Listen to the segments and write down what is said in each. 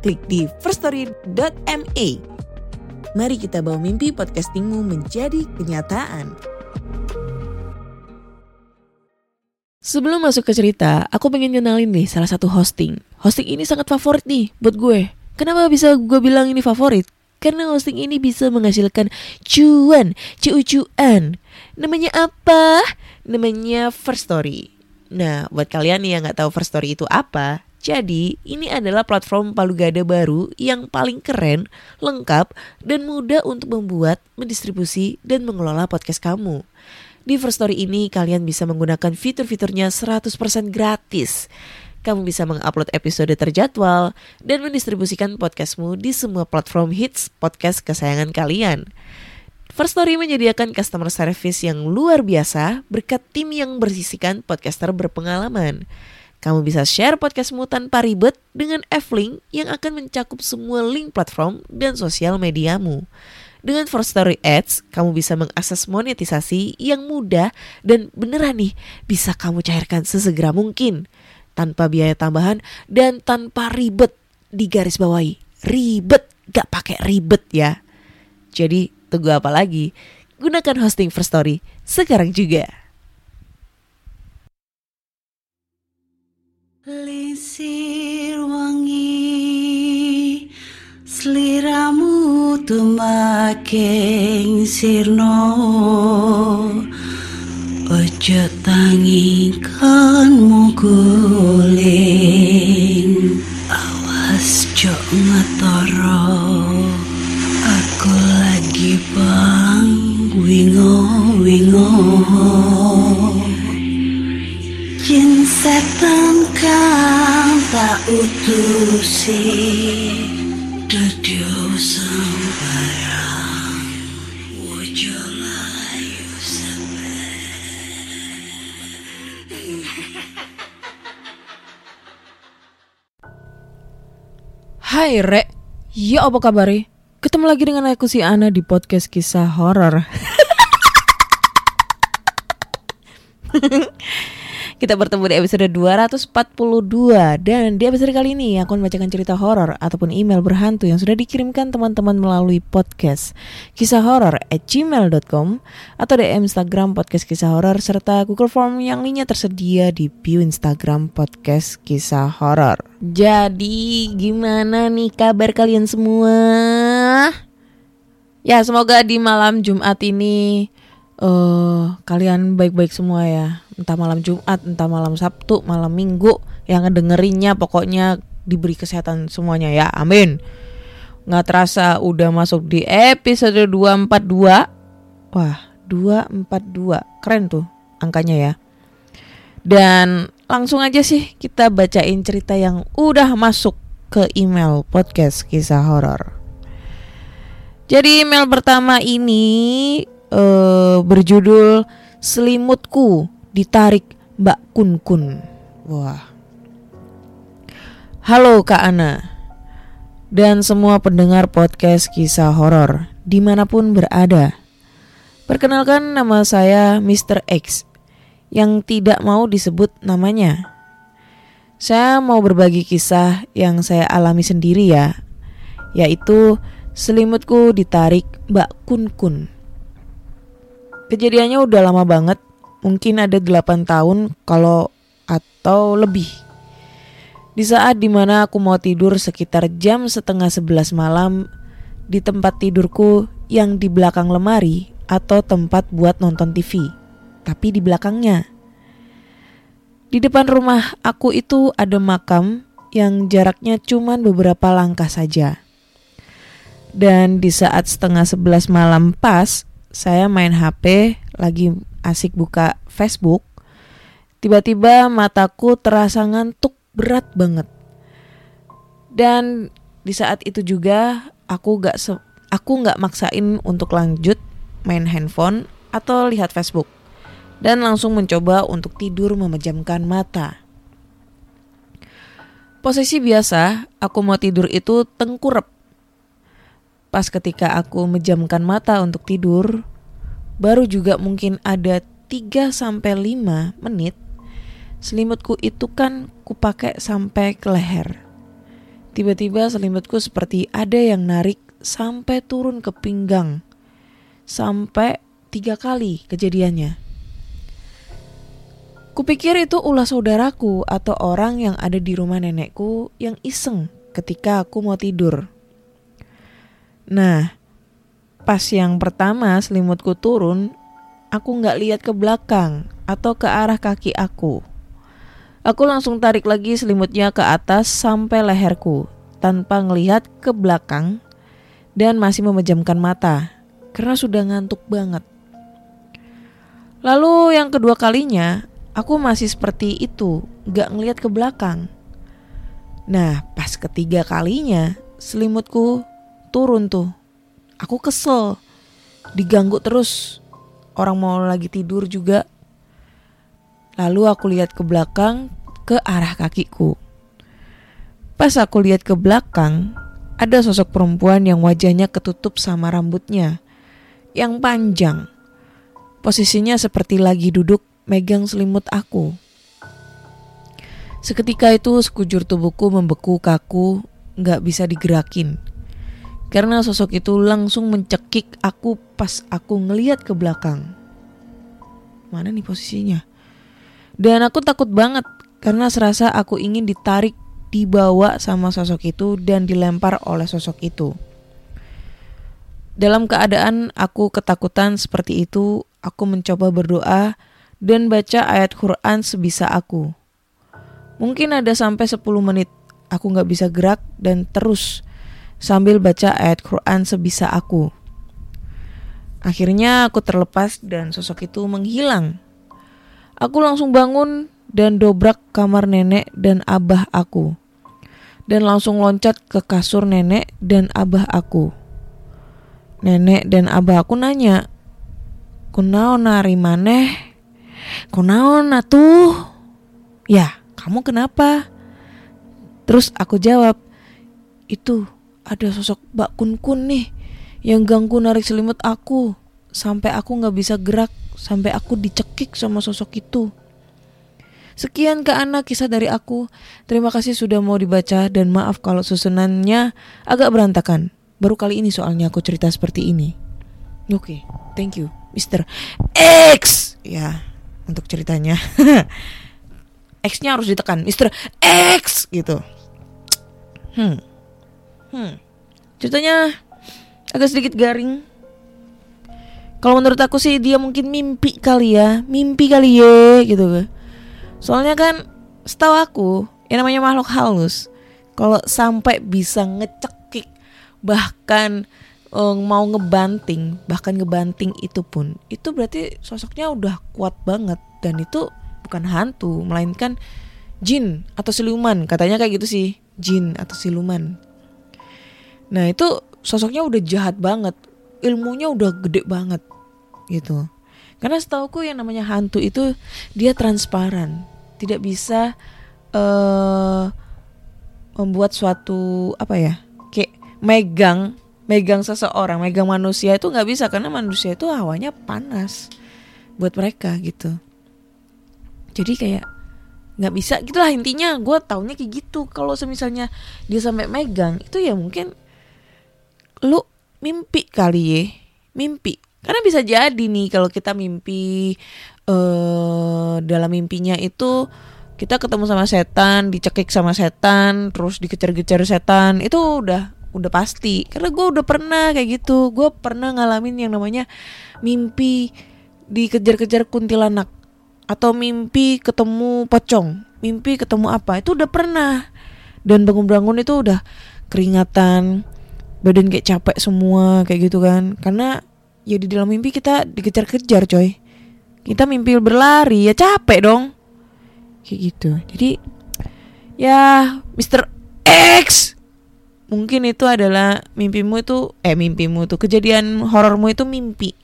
klik di firststory.me. Mari kita bawa mimpi podcastingmu menjadi kenyataan. Sebelum masuk ke cerita, aku pengen kenalin nih salah satu hosting. Hosting ini sangat favorit nih buat gue. Kenapa bisa gue bilang ini favorit? Karena hosting ini bisa menghasilkan cuan, cu-cuan. Namanya apa? Namanya First Story. Nah, buat kalian yang nggak tahu First Story itu apa, jadi ini adalah platform palu gada baru yang paling keren, lengkap, dan mudah untuk membuat, mendistribusi, dan mengelola podcast kamu. Di First Story ini kalian bisa menggunakan fitur-fiturnya 100% gratis kamu bisa mengupload episode terjadwal dan mendistribusikan podcastmu di semua platform hits podcast kesayangan kalian. First Story menyediakan customer service yang luar biasa berkat tim yang bersisikan podcaster berpengalaman. Kamu bisa share podcastmu tanpa ribet dengan F-Link yang akan mencakup semua link platform dan sosial mediamu. Dengan First Story Ads, kamu bisa mengakses monetisasi yang mudah dan beneran nih bisa kamu cairkan sesegera mungkin tanpa biaya tambahan dan tanpa ribet di garis bawahi. Ribet, gak pakai ribet ya. Jadi tunggu apa lagi? Gunakan hosting First Story sekarang juga. Lisir wangi Seliramu tumaking sirno. Ojo tangingkanmu guling Awas jok ngetoro. Aku lagi bang wingo wingo. Jin setan Hai Rek, ya apa kabar? Ketemu lagi dengan aku si Ana di podcast kisah horor. Kita bertemu di episode 242 dan di episode kali ini aku membacakan cerita horor ataupun email berhantu yang sudah dikirimkan teman-teman melalui podcast kisah horor at gmail.com atau DM Instagram podcast kisah horor serta Google Form yang linknya tersedia di bio Instagram podcast kisah horor. Jadi gimana nih kabar kalian semua? Ya semoga di malam Jumat ini uh, kalian baik-baik semua ya. Entah malam Jumat entah malam Sabtu malam Minggu yang ngedengerinnya pokoknya diberi kesehatan semuanya ya. Amin. Nggak terasa udah masuk di episode 242 wah 242 keren tuh angkanya ya. Dan langsung aja sih kita bacain cerita yang udah masuk ke email podcast kisah horor. Jadi email pertama ini uh, berjudul Selimutku ditarik Mbak Kun Kun. Wah. Halo Kak Ana dan semua pendengar podcast kisah horor di mana pun berada. Perkenalkan nama saya Mr. X yang tidak mau disebut namanya. Saya mau berbagi kisah yang saya alami sendiri ya, yaitu selimutku ditarik Mbak Kun Kun. Kejadiannya udah lama banget mungkin ada 8 tahun kalau atau lebih. Di saat di mana aku mau tidur sekitar jam setengah 11 malam di tempat tidurku yang di belakang lemari atau tempat buat nonton TV, tapi di belakangnya. Di depan rumah aku itu ada makam yang jaraknya cuma beberapa langkah saja. Dan di saat setengah sebelas malam pas, saya main HP lagi asik buka Facebook, tiba-tiba mataku terasa ngantuk berat banget. Dan di saat itu juga aku gak aku nggak maksain untuk lanjut main handphone atau lihat Facebook dan langsung mencoba untuk tidur memejamkan mata. Posisi biasa, aku mau tidur itu tengkurap. Pas ketika aku menjamkan mata untuk tidur, baru juga mungkin ada 3 sampai 5 menit selimutku itu kan kupakai sampai ke leher. Tiba-tiba selimutku seperti ada yang narik sampai turun ke pinggang. Sampai tiga kali kejadiannya. Kupikir itu ulah saudaraku atau orang yang ada di rumah nenekku yang iseng ketika aku mau tidur. Nah, pas yang pertama selimutku turun, aku nggak lihat ke belakang atau ke arah kaki aku. Aku langsung tarik lagi selimutnya ke atas sampai leherku tanpa ngelihat ke belakang dan masih memejamkan mata karena sudah ngantuk banget. Lalu yang kedua kalinya, aku masih seperti itu, gak ngeliat ke belakang. Nah, pas ketiga kalinya, selimutku turun tuh. Aku kesel, diganggu terus. Orang mau lagi tidur juga. Lalu aku lihat ke belakang, ke arah kakiku. Pas aku lihat ke belakang, ada sosok perempuan yang wajahnya ketutup sama rambutnya yang panjang Posisinya seperti lagi duduk megang selimut aku. Seketika itu sekujur tubuhku membeku kaku, nggak bisa digerakin. Karena sosok itu langsung mencekik aku pas aku ngeliat ke belakang. Mana nih posisinya? Dan aku takut banget karena serasa aku ingin ditarik, dibawa sama sosok itu dan dilempar oleh sosok itu. Dalam keadaan aku ketakutan seperti itu, aku mencoba berdoa dan baca ayat Quran sebisa aku. Mungkin ada sampai 10 menit aku gak bisa gerak dan terus sambil baca ayat Quran sebisa aku. Akhirnya aku terlepas dan sosok itu menghilang. Aku langsung bangun dan dobrak kamar nenek dan abah aku. Dan langsung loncat ke kasur nenek dan abah aku. Nenek dan abah aku nanya, kunaon nari maneh kunaon atuh ya kamu kenapa terus aku jawab itu ada sosok Mbak Kun Kun nih yang ganggu narik selimut aku sampai aku nggak bisa gerak sampai aku dicekik sama sosok itu Sekian ke anak kisah dari aku. Terima kasih sudah mau dibaca dan maaf kalau susunannya agak berantakan. Baru kali ini soalnya aku cerita seperti ini. Oke, okay, thank you. Mr. X ya untuk ceritanya X-nya harus ditekan Mr. X gitu hmm hmm. Ceritanya agak sedikit garing. Kalau menurut aku sih dia mungkin mimpi kali ya. Mimpi kali ya gitu soalnya kan setahu aku yang namanya makhluk halus kalau sampai bisa ngecekik bahkan uh, mau ngebanting bahkan ngebanting itu pun itu berarti sosoknya udah kuat banget. Dan itu bukan hantu melainkan jin atau siluman. Katanya kayak gitu sih jin atau siluman nah itu sosoknya udah jahat banget. Ilmunya udah gede banget gitu. Karena setauku yang namanya hantu itu dia transparan. Tidak bisa uh, membuat suatu apa ya kayak megang megang seseorang, megang manusia itu nggak bisa. Karena manusia itu hawanya panas buat mereka gitu. Jadi kayak nggak bisa. Gitulah intinya. Gue taunya kayak gitu. Kalau misalnya dia sampai megang itu ya mungkin lu mimpi kali ya mimpi. Karena bisa jadi nih kalau kita mimpi uh, dalam mimpinya itu kita ketemu sama setan dicekik sama setan terus dikejar-kejar setan itu udah udah pasti. Karena gue udah pernah kayak gitu. Gue pernah ngalamin yang namanya mimpi dikejar-kejar kuntilanak atau mimpi ketemu pocong mimpi ketemu apa itu udah pernah. Dan bangun-bangun itu udah keringatan badan kayak capek semua kayak gitu kan karena ya di dalam mimpi kita dikejar-kejar coy kita mimpi berlari ya capek dong kayak gitu jadi ya Mr. X mungkin itu adalah mimpimu itu eh mimpimu itu kejadian horormu itu mimpi.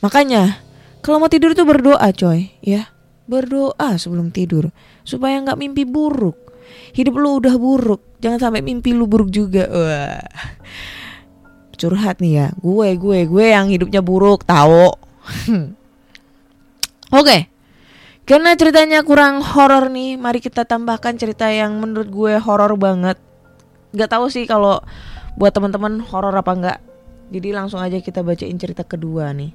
Makanya kalau mau tidur itu berdoa coy ya berdoa sebelum tidur supaya nggak mimpi buruk. Hidup lu udah buruk, jangan sampai mimpi lu buruk juga. Wah. Curhat nih ya, gue gue gue yang hidupnya buruk tahu. Oke. Karena ceritanya kurang horor nih, mari kita tambahkan cerita yang menurut gue horor banget. Gak tahu sih kalau buat teman-teman horor apa enggak. Jadi langsung aja kita bacain cerita kedua nih.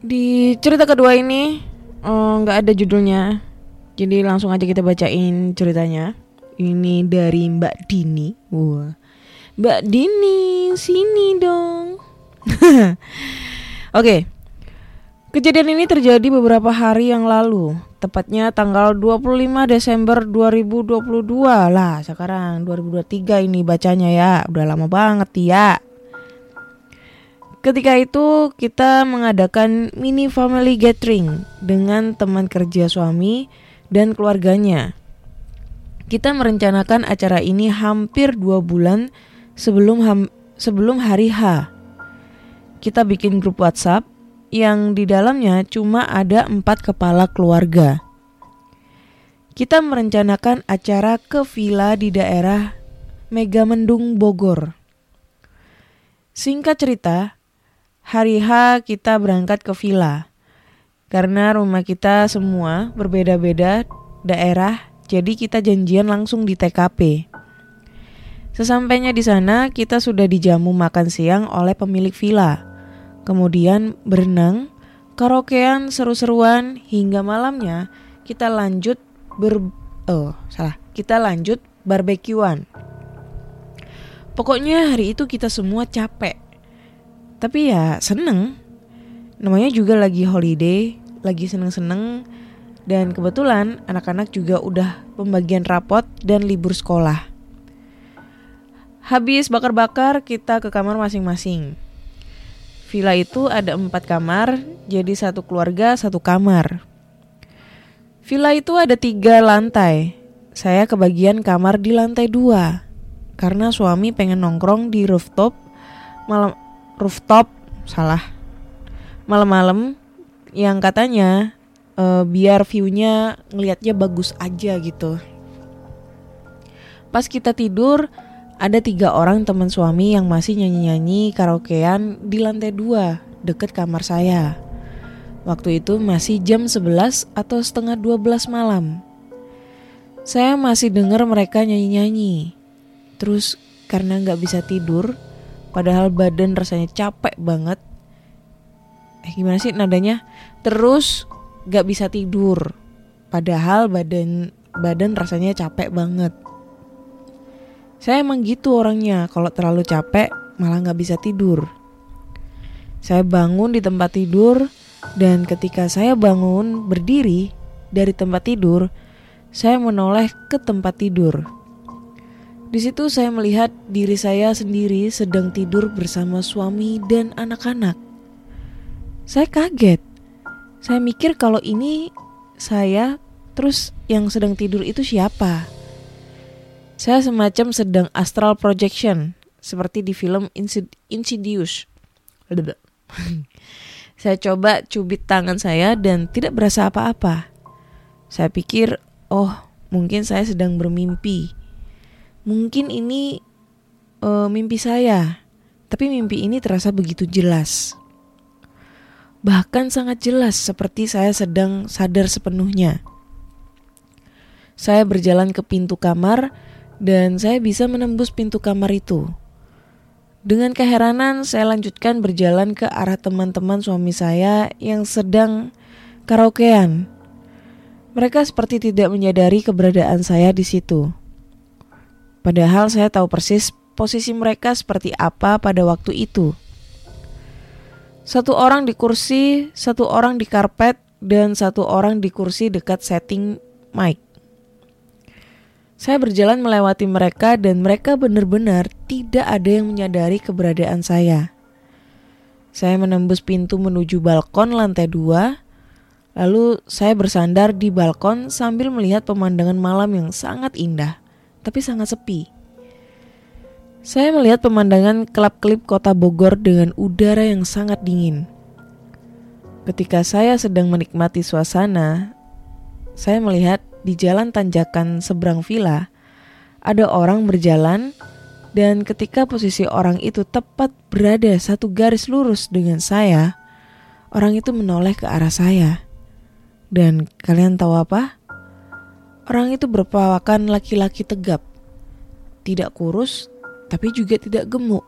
Di cerita kedua ini eh, nggak ada judulnya, jadi langsung aja kita bacain ceritanya. Ini dari Mbak Dini. Wah. Mbak Dini, sini dong. Oke. Kejadian ini terjadi beberapa hari yang lalu, tepatnya tanggal 25 Desember 2022 lah. Sekarang 2023 ini bacanya ya, udah lama banget ya. Ketika itu kita mengadakan mini family gathering dengan teman kerja suami dan keluarganya. Kita merencanakan acara ini hampir dua bulan sebelum ham- sebelum hari H. Kita bikin grup WhatsApp yang di dalamnya cuma ada empat kepala keluarga. Kita merencanakan acara ke villa di daerah Megamendung Bogor. Singkat cerita, hari H kita berangkat ke villa. Karena rumah kita semua berbeda-beda daerah, jadi kita janjian langsung di TKP. Sesampainya di sana, kita sudah dijamu makan siang oleh pemilik villa. Kemudian berenang, karaokean, seru-seruan hingga malamnya kita lanjut ber oh, salah. Kita lanjut barbekyuan. Pokoknya hari itu kita semua capek. Tapi ya seneng. Namanya juga lagi holiday, lagi seneng-seneng dan kebetulan anak-anak juga udah pembagian rapot dan libur sekolah. Habis bakar-bakar kita ke kamar masing-masing. Villa itu ada empat kamar, jadi satu keluarga satu kamar. Villa itu ada tiga lantai. Saya kebagian kamar di lantai dua karena suami pengen nongkrong di rooftop malam rooftop salah malam-malam yang katanya eh, biar viewnya ngelihatnya bagus aja gitu. Pas kita tidur ada tiga orang teman suami yang masih nyanyi-nyanyi karaokean di lantai dua deket kamar saya. Waktu itu masih jam 11 atau setengah 12 malam. Saya masih dengar mereka nyanyi-nyanyi. Terus karena nggak bisa tidur, padahal badan rasanya capek banget. Eh gimana sih nadanya? Terus nggak bisa tidur, padahal badan badan rasanya capek banget. Saya emang gitu orangnya, kalau terlalu capek malah nggak bisa tidur. Saya bangun di tempat tidur dan ketika saya bangun berdiri dari tempat tidur, saya menoleh ke tempat tidur. Di situ saya melihat diri saya sendiri sedang tidur bersama suami dan anak-anak. Saya kaget. Saya mikir kalau ini saya terus yang sedang tidur itu siapa? Saya semacam sedang astral projection seperti di film Insid- Insidious. saya coba cubit tangan saya dan tidak berasa apa-apa. Saya pikir, oh mungkin saya sedang bermimpi. Mungkin ini eh, mimpi saya, tapi mimpi ini terasa begitu jelas. Bahkan sangat jelas seperti saya sedang sadar sepenuhnya. Saya berjalan ke pintu kamar dan saya bisa menembus pintu kamar itu. Dengan keheranan, saya lanjutkan berjalan ke arah teman-teman suami saya yang sedang karaokean. Mereka seperti tidak menyadari keberadaan saya di situ. Padahal saya tahu persis posisi mereka seperti apa pada waktu itu. Satu orang di kursi, satu orang di karpet, dan satu orang di kursi dekat setting mic. Saya berjalan melewati mereka dan mereka benar-benar tidak ada yang menyadari keberadaan saya. Saya menembus pintu menuju balkon lantai dua, lalu saya bersandar di balkon sambil melihat pemandangan malam yang sangat indah, tapi sangat sepi. Saya melihat pemandangan kelap-kelip kota Bogor dengan udara yang sangat dingin. Ketika saya sedang menikmati suasana, saya melihat di jalan tanjakan seberang villa ada orang berjalan dan ketika posisi orang itu tepat berada satu garis lurus dengan saya, orang itu menoleh ke arah saya. Dan kalian tahu apa? Orang itu berpawakan laki-laki tegap. Tidak kurus, tapi juga tidak gemuk.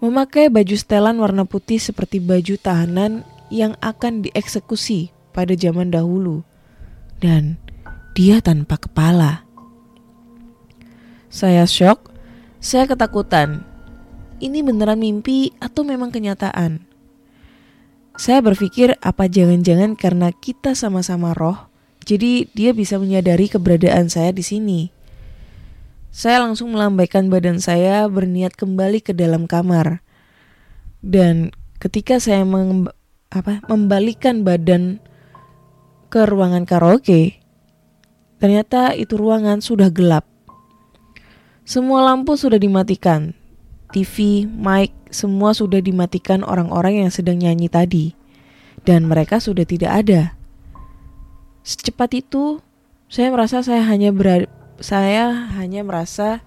Memakai baju setelan warna putih seperti baju tahanan yang akan dieksekusi pada zaman dahulu. Dan dia tanpa kepala. Saya shock, saya ketakutan. Ini beneran mimpi atau memang kenyataan? Saya berpikir apa jangan-jangan karena kita sama-sama roh, jadi dia bisa menyadari keberadaan saya di sini. Saya langsung melambaikan badan saya berniat kembali ke dalam kamar. Dan ketika saya meng, apa, membalikan badan ke ruangan karaoke, ternyata itu ruangan sudah gelap. Semua lampu sudah dimatikan. TV, mic, semua sudah dimatikan orang-orang yang sedang nyanyi tadi. Dan mereka sudah tidak ada. Secepat itu, saya merasa saya hanya berada saya hanya merasa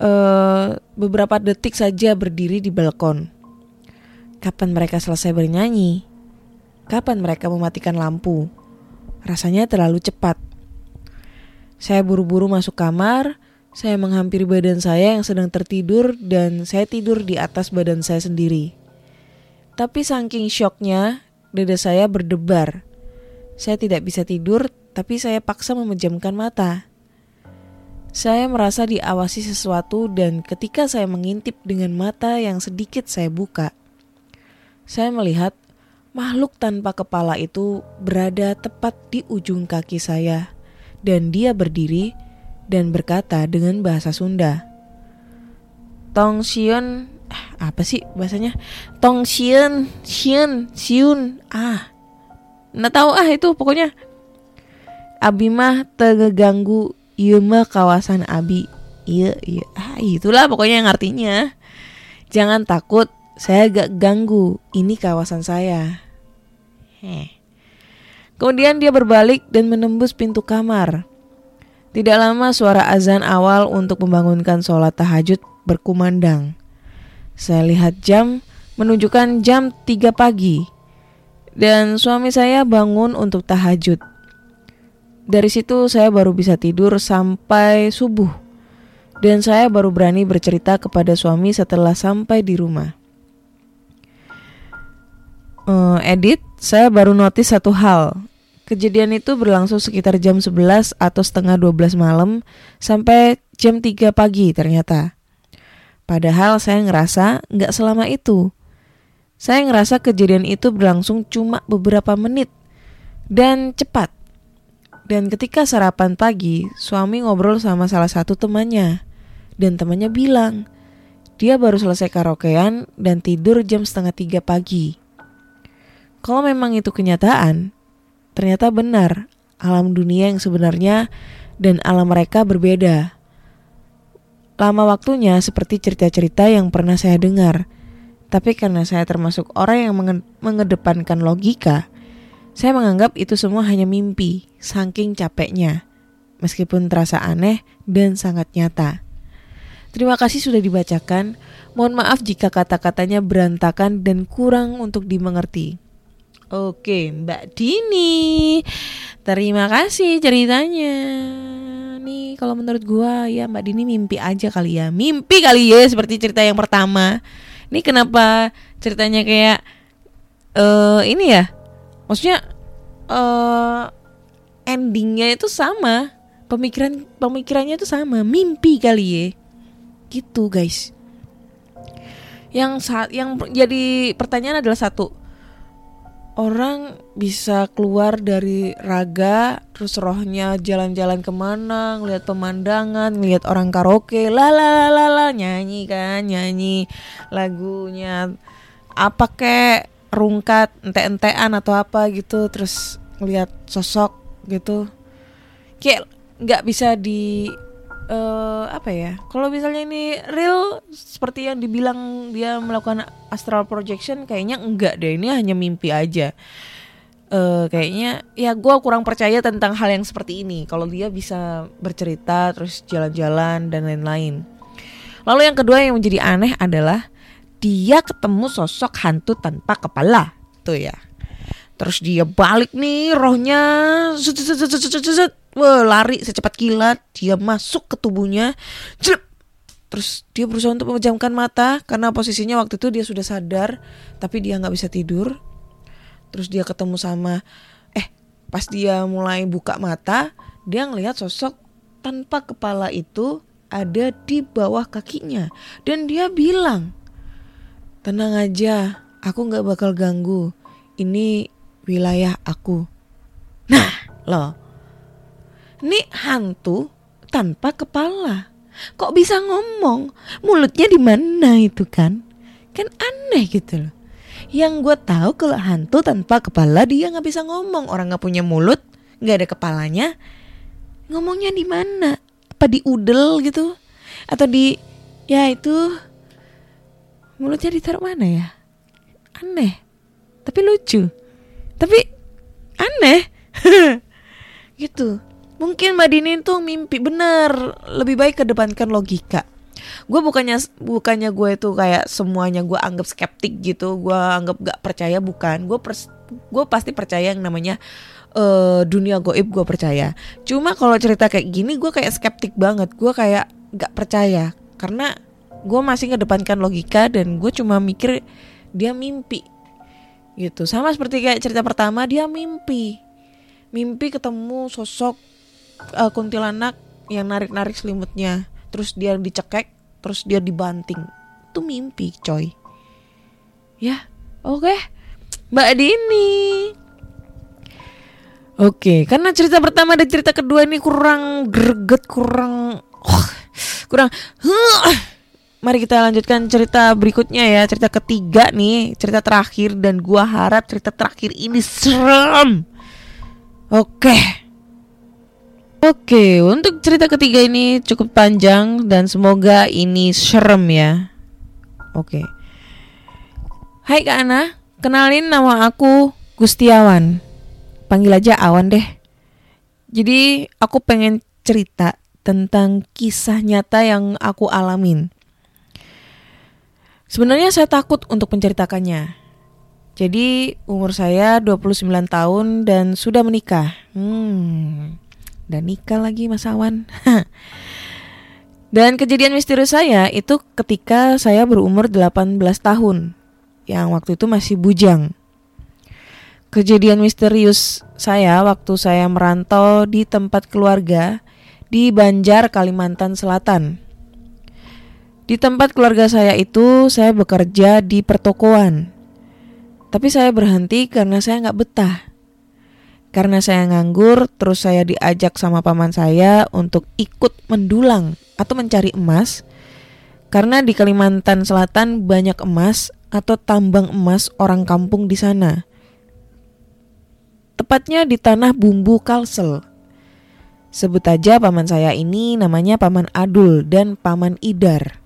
uh, beberapa detik saja berdiri di balkon. Kapan mereka selesai bernyanyi? Kapan mereka mematikan lampu? Rasanya terlalu cepat. Saya buru-buru masuk kamar, saya menghampiri badan saya yang sedang tertidur dan saya tidur di atas badan saya sendiri. Tapi saking syoknya, dada saya berdebar. Saya tidak bisa tidur, tapi saya paksa memejamkan mata. Saya merasa diawasi sesuatu dan ketika saya mengintip dengan mata yang sedikit saya buka, saya melihat makhluk tanpa kepala itu berada tepat di ujung kaki saya dan dia berdiri dan berkata dengan bahasa Sunda. Tong Sion, eh, apa sih bahasanya? Tong Sion, Sion, Siun, ah, nggak tahu ah itu pokoknya. Abimah terganggu mah kawasan abi. Iya iya. Ah itulah pokoknya yang artinya. Jangan takut saya gak ganggu. Ini kawasan saya. Heh. kemudian dia berbalik dan menembus pintu kamar. Tidak lama suara azan awal untuk membangunkan sholat tahajud berkumandang. Saya lihat jam menunjukkan jam 3 pagi. Dan suami saya bangun untuk tahajud dari situ saya baru bisa tidur sampai subuh. Dan saya baru berani bercerita kepada suami setelah sampai di rumah. Uh, edit, saya baru notice satu hal. Kejadian itu berlangsung sekitar jam 11 atau setengah 12 malam sampai jam 3 pagi ternyata. Padahal saya ngerasa nggak selama itu. Saya ngerasa kejadian itu berlangsung cuma beberapa menit dan cepat. Dan ketika sarapan pagi, suami ngobrol sama salah satu temannya. Dan temannya bilang, dia baru selesai karaokean dan tidur jam setengah tiga pagi. Kalau memang itu kenyataan, ternyata benar alam dunia yang sebenarnya dan alam mereka berbeda. Lama waktunya seperti cerita-cerita yang pernah saya dengar, tapi karena saya termasuk orang yang mengedepankan logika, saya menganggap itu semua hanya mimpi, saking capeknya. Meskipun terasa aneh dan sangat nyata. Terima kasih sudah dibacakan. Mohon maaf jika kata-katanya berantakan dan kurang untuk dimengerti. Oke, Mbak Dini. Terima kasih ceritanya. Nih, kalau menurut gua ya Mbak Dini mimpi aja kali ya. Mimpi kali ya seperti cerita yang pertama. Ini kenapa ceritanya kayak eh uh, ini ya? Maksudnya uh, endingnya itu sama. Pemikiran pemikirannya itu sama. Mimpi kali ya. Gitu guys. Yang saat yang jadi pertanyaan adalah satu. Orang bisa keluar dari raga terus rohnya jalan-jalan ke mana ngeliat pemandangan ngeliat orang karaoke la la la la nyanyi kan nyanyi lagunya. Apa kek rungkat ente-entean atau apa gitu terus ngeliat sosok gitu kayak nggak bisa di eh apa ya? Kalau misalnya ini real seperti yang dibilang dia melakukan astral projection, kayaknya enggak deh. Ini hanya mimpi aja. Eh kayaknya ya gue kurang percaya tentang hal yang seperti ini. Kalau dia bisa bercerita terus jalan-jalan dan lain-lain. Lalu yang kedua yang menjadi aneh adalah dia ketemu sosok hantu tanpa kepala, tuh ya. Terus dia balik nih rohnya zut. Wah, lari secepat kilat dia masuk ke tubuhnya terus dia berusaha untuk memejamkan mata karena posisinya waktu itu dia sudah sadar tapi dia nggak bisa tidur terus dia ketemu sama eh pas dia mulai buka mata dia ngelihat sosok tanpa kepala itu ada di bawah kakinya dan dia bilang tenang aja aku nggak bakal ganggu ini wilayah aku nah loh ini hantu tanpa kepala. Kok bisa ngomong? Mulutnya di mana itu kan? Kan aneh gitu loh. Yang gue tahu kalau hantu tanpa kepala dia nggak bisa ngomong. Orang nggak punya mulut, nggak ada kepalanya. Ngomongnya di mana? Apa di udel gitu? Atau di ya itu mulutnya ditaruh mana ya? Aneh. Tapi lucu. Tapi aneh. gitu. Mungkin Mbak Dini tuh mimpi bener Lebih baik kedepankan logika Gue bukannya bukannya gue itu kayak semuanya gue anggap skeptik gitu Gue anggap gak percaya bukan Gue gue pasti percaya yang namanya uh, dunia goib gue percaya Cuma kalau cerita kayak gini gue kayak skeptik banget Gue kayak gak percaya Karena gue masih ngedepankan logika Dan gue cuma mikir dia mimpi. Gitu. Sama seperti kayak cerita pertama dia mimpi. Mimpi ketemu sosok uh, kuntilanak yang narik-narik selimutnya. Terus dia dicekek terus dia dibanting. Itu mimpi coy. Ya oke. Okay. mbak Dini. Oke okay, karena cerita pertama dan cerita kedua ini kurang greget kurang oh, kurang huh. Mari kita lanjutkan cerita berikutnya ya cerita ketiga nih cerita terakhir dan gua harap cerita terakhir ini serem oke okay. Oke, untuk cerita ketiga ini cukup panjang dan semoga ini serem ya. Oke. Hai Kak Ana, kenalin nama aku Gustiawan. Panggil aja Awan deh. Jadi aku pengen cerita tentang kisah nyata yang aku alamin. Sebenarnya saya takut untuk menceritakannya. Jadi umur saya 29 tahun dan sudah menikah. Hmm dan nikah lagi Mas Awan. Dan kejadian misterius saya itu ketika saya berumur 18 tahun Yang waktu itu masih bujang Kejadian misterius saya waktu saya merantau di tempat keluarga Di Banjar, Kalimantan Selatan Di tempat keluarga saya itu saya bekerja di pertokoan Tapi saya berhenti karena saya nggak betah karena saya nganggur, terus saya diajak sama paman saya untuk ikut mendulang atau mencari emas. Karena di Kalimantan Selatan banyak emas atau tambang emas orang kampung di sana. Tepatnya di tanah bumbu kalsel. Sebut aja paman saya ini namanya paman Adul dan paman Idar.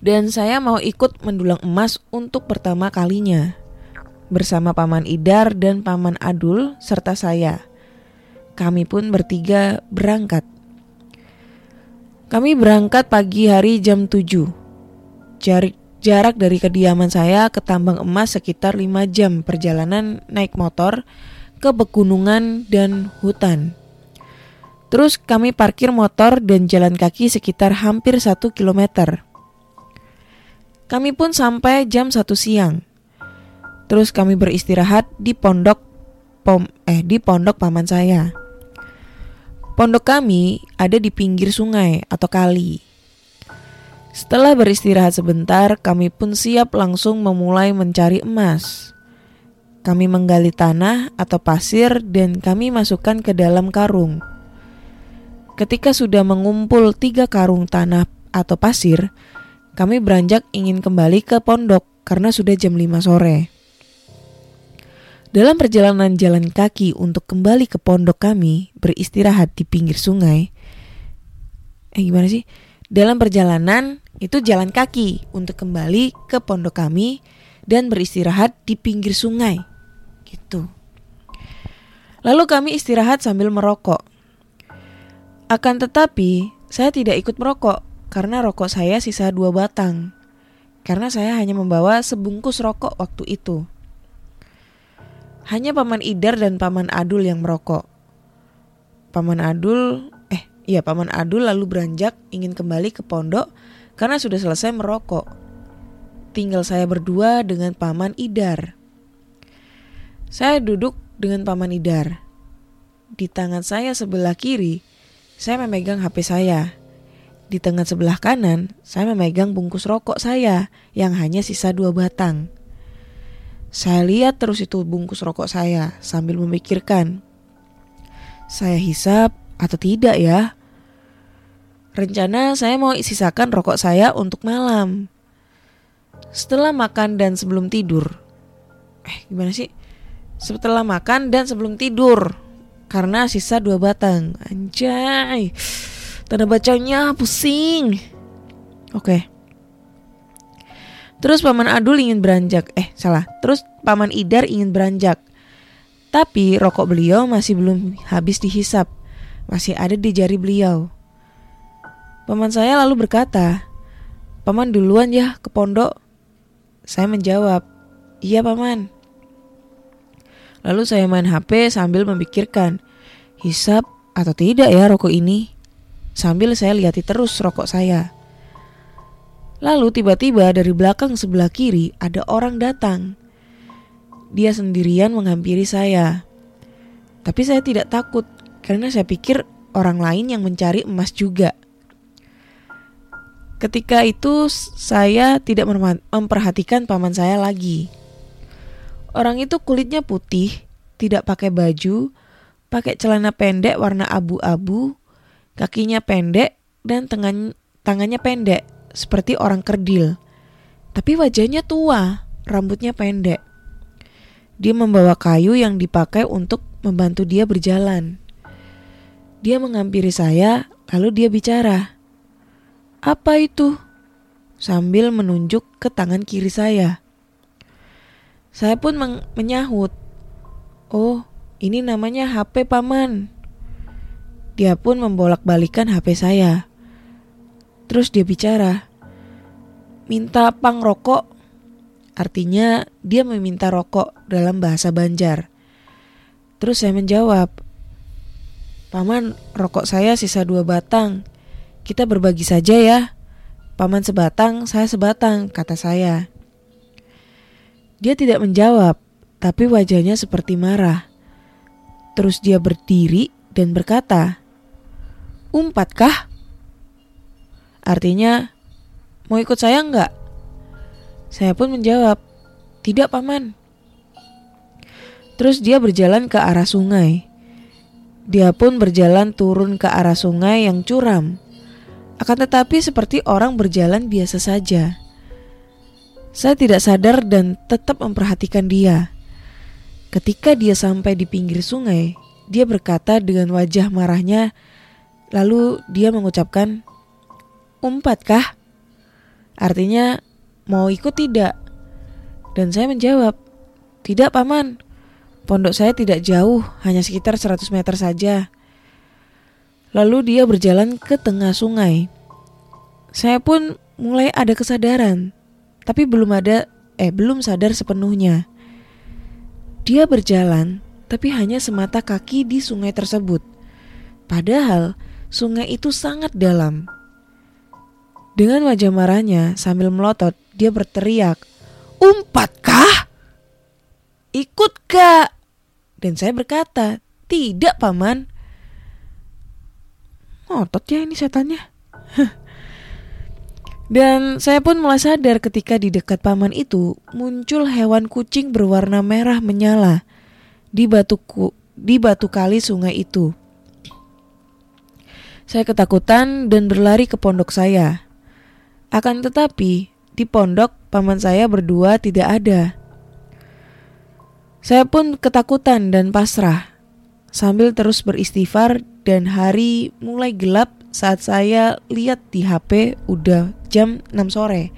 Dan saya mau ikut mendulang emas untuk pertama kalinya bersama Paman Idar dan Paman Adul serta saya. Kami pun bertiga berangkat. Kami berangkat pagi hari jam 7. Jarak, jarak dari kediaman saya ke tambang emas sekitar 5 jam perjalanan naik motor ke pegunungan dan hutan. Terus kami parkir motor dan jalan kaki sekitar hampir 1 kilometer. Kami pun sampai jam 1 siang. Terus kami beristirahat di pondok pom eh di pondok paman saya. Pondok kami ada di pinggir sungai atau kali. Setelah beristirahat sebentar, kami pun siap langsung memulai mencari emas. Kami menggali tanah atau pasir dan kami masukkan ke dalam karung. Ketika sudah mengumpul tiga karung tanah atau pasir, kami beranjak ingin kembali ke pondok karena sudah jam 5 sore. Dalam perjalanan jalan kaki untuk kembali ke pondok kami beristirahat di pinggir sungai, eh gimana sih? Dalam perjalanan itu jalan kaki untuk kembali ke pondok kami dan beristirahat di pinggir sungai. Gitu. Lalu kami istirahat sambil merokok. Akan tetapi, saya tidak ikut merokok karena rokok saya sisa dua batang. Karena saya hanya membawa sebungkus rokok waktu itu. Hanya Paman Idar dan Paman Adul yang merokok. Paman Adul, eh iya Paman Adul lalu beranjak ingin kembali ke pondok karena sudah selesai merokok. Tinggal saya berdua dengan Paman Idar. Saya duduk dengan Paman Idar. Di tangan saya sebelah kiri, saya memegang HP saya. Di tangan sebelah kanan, saya memegang bungkus rokok saya yang hanya sisa dua batang. Saya lihat terus itu bungkus rokok saya sambil memikirkan. Saya hisap atau tidak ya? Rencana saya mau sisakan rokok saya untuk malam. Setelah makan dan sebelum tidur. Eh, gimana sih? Setelah makan dan sebelum tidur. Karena sisa dua batang. Anjay. Tanda bacanya pusing. Oke. Terus paman Adul ingin beranjak. Eh, salah. Terus paman Idar ingin beranjak. Tapi rokok beliau masih belum habis dihisap. Masih ada di jari beliau. Paman saya lalu berkata, "Paman duluan ya ke pondok." Saya menjawab, "Iya, paman." Lalu saya main HP sambil memikirkan, hisap atau tidak ya rokok ini? Sambil saya lihati terus rokok saya. Lalu tiba-tiba dari belakang sebelah kiri ada orang datang. Dia sendirian menghampiri saya. Tapi saya tidak takut karena saya pikir orang lain yang mencari emas juga. Ketika itu saya tidak memperhatikan paman saya lagi. Orang itu kulitnya putih, tidak pakai baju, pakai celana pendek warna abu-abu, kakinya pendek dan tangan tangannya pendek seperti orang kerdil. Tapi wajahnya tua, rambutnya pendek. Dia membawa kayu yang dipakai untuk membantu dia berjalan. Dia menghampiri saya, lalu dia bicara. Apa itu? Sambil menunjuk ke tangan kiri saya. Saya pun menyahut. Oh, ini namanya HP paman. Dia pun membolak-balikan HP saya. Terus dia bicara, minta pang rokok. Artinya dia meminta rokok dalam bahasa Banjar. Terus saya menjawab, Paman, rokok saya sisa dua batang. Kita berbagi saja ya. Paman sebatang, saya sebatang, kata saya. Dia tidak menjawab, tapi wajahnya seperti marah. Terus dia berdiri dan berkata, Umpatkah? Artinya, mau ikut saya enggak? Saya pun menjawab, tidak paman. Terus dia berjalan ke arah sungai. Dia pun berjalan turun ke arah sungai yang curam. Akan tetapi seperti orang berjalan biasa saja. Saya tidak sadar dan tetap memperhatikan dia. Ketika dia sampai di pinggir sungai, dia berkata dengan wajah marahnya, lalu dia mengucapkan, Umpat kah? Artinya mau ikut tidak? Dan saya menjawab, tidak paman. Pondok saya tidak jauh, hanya sekitar 100 meter saja. Lalu dia berjalan ke tengah sungai. Saya pun mulai ada kesadaran, tapi belum ada eh belum sadar sepenuhnya. Dia berjalan, tapi hanya semata kaki di sungai tersebut. Padahal sungai itu sangat dalam. Dengan wajah marahnya sambil melotot, dia berteriak, Umpatkah? Ikut gak? Dan saya berkata, tidak paman. Ngotot ya ini setannya. Dan saya pun mulai sadar ketika di dekat paman itu muncul hewan kucing berwarna merah menyala di batu di batu kali sungai itu. Saya ketakutan dan berlari ke pondok saya. Akan tetapi, di pondok paman saya berdua tidak ada. Saya pun ketakutan dan pasrah, sambil terus beristighfar dan hari mulai gelap saat saya lihat di HP udah jam 6 sore.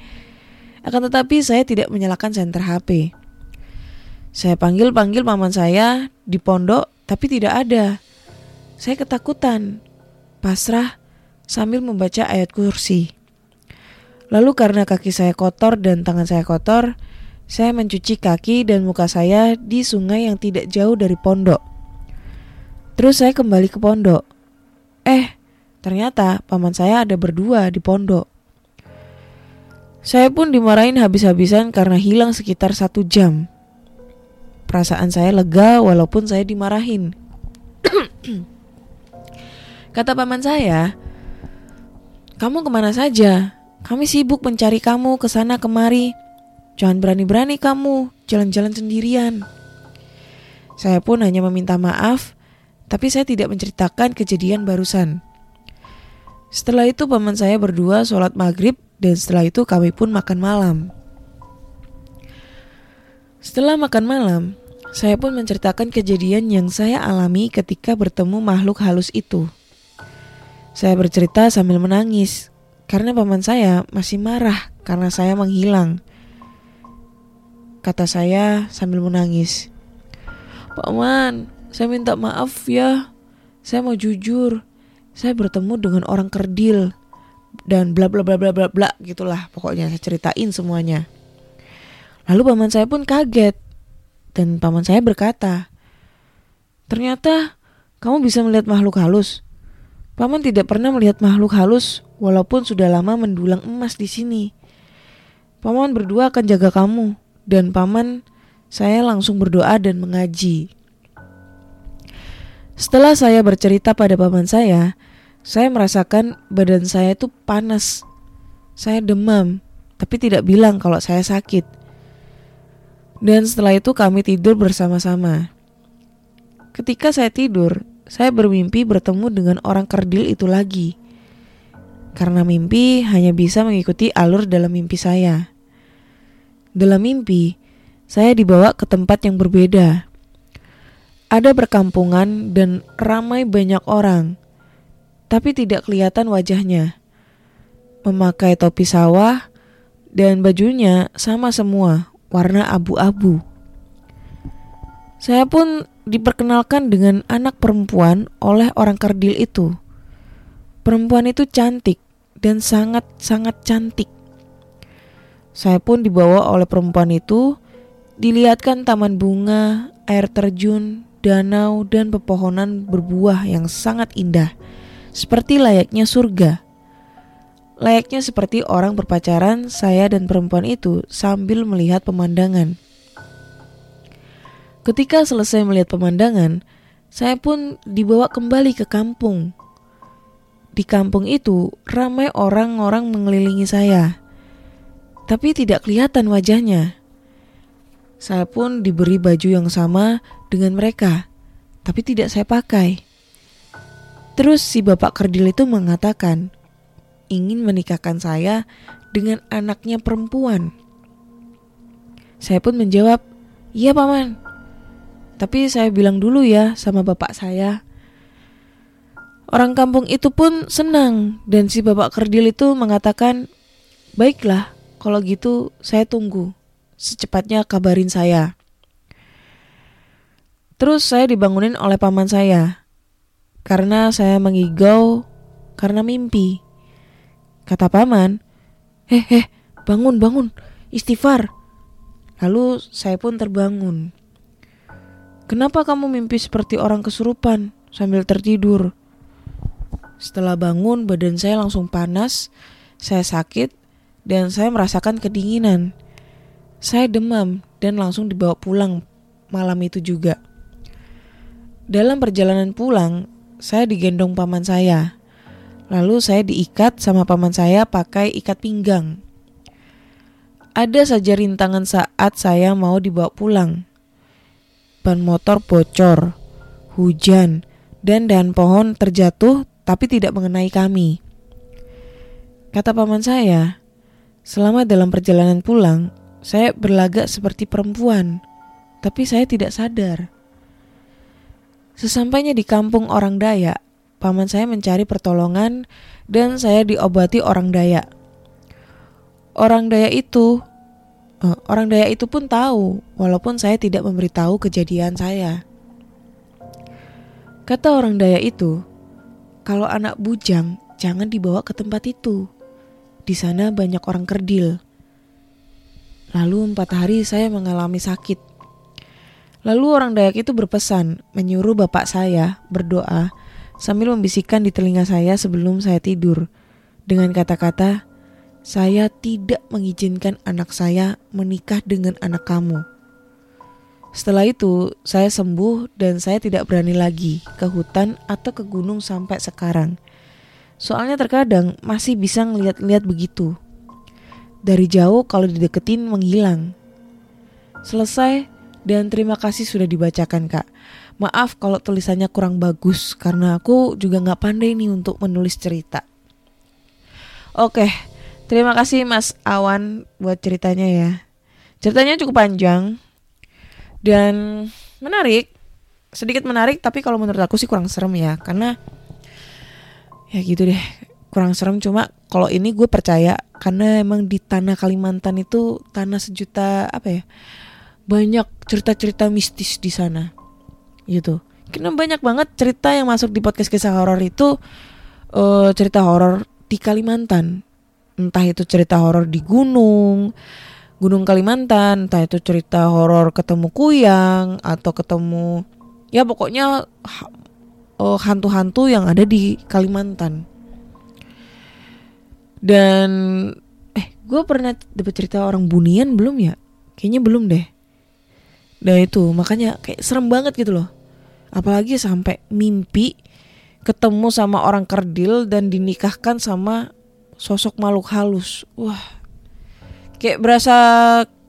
Akan tetapi saya tidak menyalakan senter HP. Saya panggil-panggil paman saya di pondok tapi tidak ada. Saya ketakutan, pasrah sambil membaca ayat kursi. Lalu karena kaki saya kotor dan tangan saya kotor, saya mencuci kaki dan muka saya di sungai yang tidak jauh dari pondok. Terus saya kembali ke pondok. Eh, ternyata paman saya ada berdua di pondok. Saya pun dimarahin habis-habisan karena hilang sekitar satu jam. Perasaan saya lega walaupun saya dimarahin. Kata paman saya, kamu ke mana saja? Kami sibuk mencari kamu ke sana kemari. Jangan berani-berani kamu jalan-jalan sendirian. Saya pun hanya meminta maaf, tapi saya tidak menceritakan kejadian barusan. Setelah itu paman saya berdua sholat maghrib dan setelah itu kami pun makan malam. Setelah makan malam, saya pun menceritakan kejadian yang saya alami ketika bertemu makhluk halus itu. Saya bercerita sambil menangis karena paman saya masih marah karena saya menghilang. Kata saya sambil menangis. Paman, saya minta maaf ya. Saya mau jujur. Saya bertemu dengan orang kerdil dan bla bla bla bla bla bla gitulah pokoknya saya ceritain semuanya. Lalu paman saya pun kaget dan paman saya berkata, "Ternyata kamu bisa melihat makhluk halus." Paman tidak pernah melihat makhluk halus walaupun sudah lama mendulang emas di sini. Paman berdua akan jaga kamu dan paman saya langsung berdoa dan mengaji. Setelah saya bercerita pada paman saya, saya merasakan badan saya itu panas. Saya demam, tapi tidak bilang kalau saya sakit. Dan setelah itu kami tidur bersama-sama. Ketika saya tidur, saya bermimpi bertemu dengan orang kerdil itu lagi. Karena mimpi hanya bisa mengikuti alur dalam mimpi saya. Dalam mimpi, saya dibawa ke tempat yang berbeda. Ada perkampungan dan ramai banyak orang tapi tidak kelihatan wajahnya. Memakai topi sawah dan bajunya sama semua, warna abu-abu. Saya pun diperkenalkan dengan anak perempuan oleh orang kerdil itu. Perempuan itu cantik dan sangat-sangat cantik. Saya pun dibawa oleh perempuan itu, dilihatkan taman bunga, air terjun, danau, dan pepohonan berbuah yang sangat indah seperti layaknya surga. Layaknya seperti orang berpacaran, saya dan perempuan itu sambil melihat pemandangan. Ketika selesai melihat pemandangan, saya pun dibawa kembali ke kampung. Di kampung itu ramai orang-orang mengelilingi saya, tapi tidak kelihatan wajahnya. Saya pun diberi baju yang sama dengan mereka, tapi tidak saya pakai. Terus si bapak kerdil itu mengatakan ingin menikahkan saya dengan anaknya perempuan. Saya pun menjawab, "Iya, Paman." Tapi saya bilang dulu ya sama bapak saya. Orang kampung itu pun senang dan si bapak kerdil itu mengatakan, "Baiklah, kalau gitu saya tunggu. Secepatnya kabarin saya." Terus saya dibangunin oleh paman saya karena saya mengigau karena mimpi. Kata paman, "Eh, eh, bangun, bangun, istighfar." Lalu saya pun terbangun. Kenapa kamu mimpi seperti orang kesurupan sambil tertidur? Setelah bangun, badan saya langsung panas, saya sakit, dan saya merasakan kedinginan. Saya demam dan langsung dibawa pulang malam itu juga. Dalam perjalanan pulang, saya digendong paman saya. Lalu saya diikat sama paman saya pakai ikat pinggang. Ada saja rintangan saat saya mau dibawa pulang. Ban motor bocor, hujan, dan dahan pohon terjatuh tapi tidak mengenai kami. Kata paman saya, selama dalam perjalanan pulang, saya berlagak seperti perempuan, tapi saya tidak sadar. Sesampainya di kampung orang Dayak, paman saya mencari pertolongan dan saya diobati orang Dayak. Orang Dayak itu eh, orang Dayak itu pun tahu walaupun saya tidak memberitahu kejadian saya. Kata orang Dayak itu, kalau anak bujang jangan dibawa ke tempat itu. Di sana banyak orang kerdil. Lalu empat hari saya mengalami sakit. Lalu orang Dayak itu berpesan menyuruh bapak saya berdoa sambil membisikkan di telinga saya sebelum saya tidur dengan kata-kata, "Saya tidak mengizinkan anak saya menikah dengan anak kamu." Setelah itu, saya sembuh dan saya tidak berani lagi ke hutan atau ke gunung sampai sekarang. Soalnya terkadang masih bisa ngeliat-liat begitu. Dari jauh kalau dideketin menghilang. Selesai dan terima kasih sudah dibacakan kak. Maaf kalau tulisannya kurang bagus karena aku juga nggak pandai nih untuk menulis cerita. Oke, terima kasih Mas Awan buat ceritanya ya. Ceritanya cukup panjang dan menarik, sedikit menarik tapi kalau menurut aku sih kurang serem ya karena ya gitu deh kurang serem. Cuma kalau ini gue percaya karena emang di tanah Kalimantan itu tanah sejuta apa ya banyak cerita-cerita mistis di sana gitu. Karena banyak banget cerita yang masuk di podcast kisah horor itu uh, cerita horor di Kalimantan entah itu cerita horor di gunung gunung Kalimantan entah itu cerita horor ketemu kuyang atau ketemu ya pokoknya uh, hantu-hantu yang ada di Kalimantan. Dan eh gue pernah dapat cerita orang bunian belum ya? Kayaknya belum deh. Nah itu makanya kayak serem banget gitu loh. Apalagi sampai mimpi ketemu sama orang kerdil dan dinikahkan sama sosok makhluk halus. Wah, kayak berasa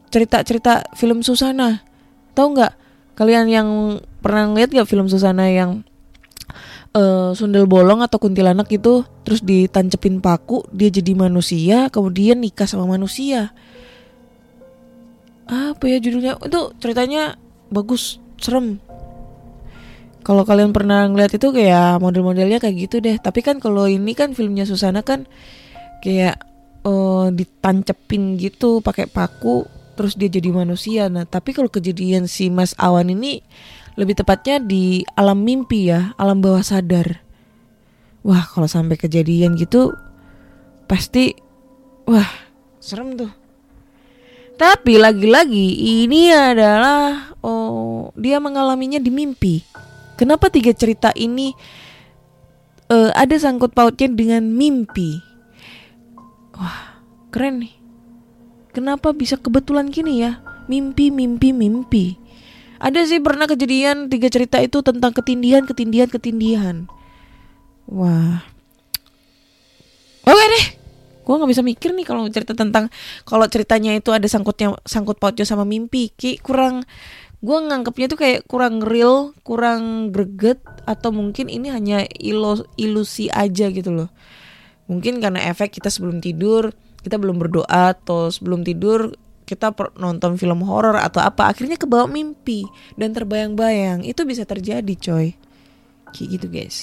cerita-cerita film Susana. Tahu nggak? Kalian yang pernah ngeliat gak film Susana yang uh, sundel bolong atau kuntilanak itu terus ditancepin paku dia jadi manusia kemudian nikah sama manusia? Apa ya judulnya? Itu ceritanya bagus serem. Kalau kalian pernah ngeliat itu kayak model-modelnya kayak gitu deh. Tapi kan kalau ini kan filmnya Susana kan kayak uh, ditancepin gitu pakai paku terus dia jadi manusia nah tapi kalau kejadian si Mas Awan ini lebih tepatnya di alam mimpi ya, alam bawah sadar. Wah, kalau sampai kejadian gitu pasti wah, serem tuh. Tapi lagi-lagi ini adalah oh, dia mengalaminya di mimpi. Kenapa tiga cerita ini uh, ada sangkut pautnya dengan mimpi? Wah, keren nih. Kenapa bisa kebetulan gini ya? Mimpi, mimpi, mimpi. Ada sih pernah kejadian tiga cerita itu tentang ketindihan, ketindihan, ketindihan. Wah. Oke deh. Gue nggak bisa mikir nih kalau cerita tentang kalau ceritanya itu ada sangkutnya sangkut pautnya sama mimpi. Ki kurang gue nganggapnya tuh kayak kurang real, kurang greget atau mungkin ini hanya ilo, ilusi aja gitu loh. Mungkin karena efek kita sebelum tidur, kita belum berdoa atau sebelum tidur kita nonton film horor atau apa akhirnya kebawa mimpi dan terbayang-bayang. Itu bisa terjadi coy. Kayak gitu guys.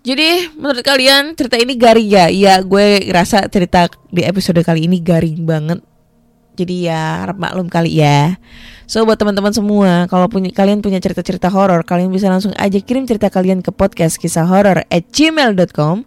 Jadi menurut kalian cerita ini garing ya? Iya gue rasa cerita di episode kali ini garing banget Jadi ya harap maklum kali ya So buat teman-teman semua Kalau punya kalian punya cerita-cerita horor Kalian bisa langsung aja kirim cerita kalian ke podcast kisah horor at gmail.com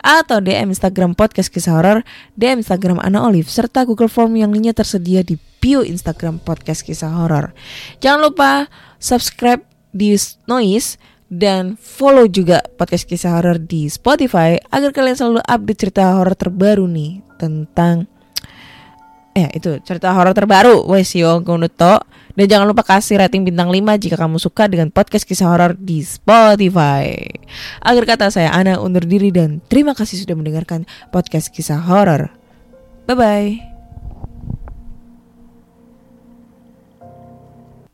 atau DM Instagram podcast kisah horor, DM Instagram Ana Olive serta Google Form yang lainnya tersedia di bio Instagram podcast kisah horor. Jangan lupa subscribe di Noise dan follow juga podcast kisah horor di Spotify agar kalian selalu update cerita horor terbaru nih tentang eh itu cerita horor terbaru. Wes yo kunuto dan jangan lupa kasih rating bintang 5 jika kamu suka dengan podcast kisah horor di Spotify. Akhir kata saya Ana undur diri dan terima kasih sudah mendengarkan podcast kisah horor. Bye bye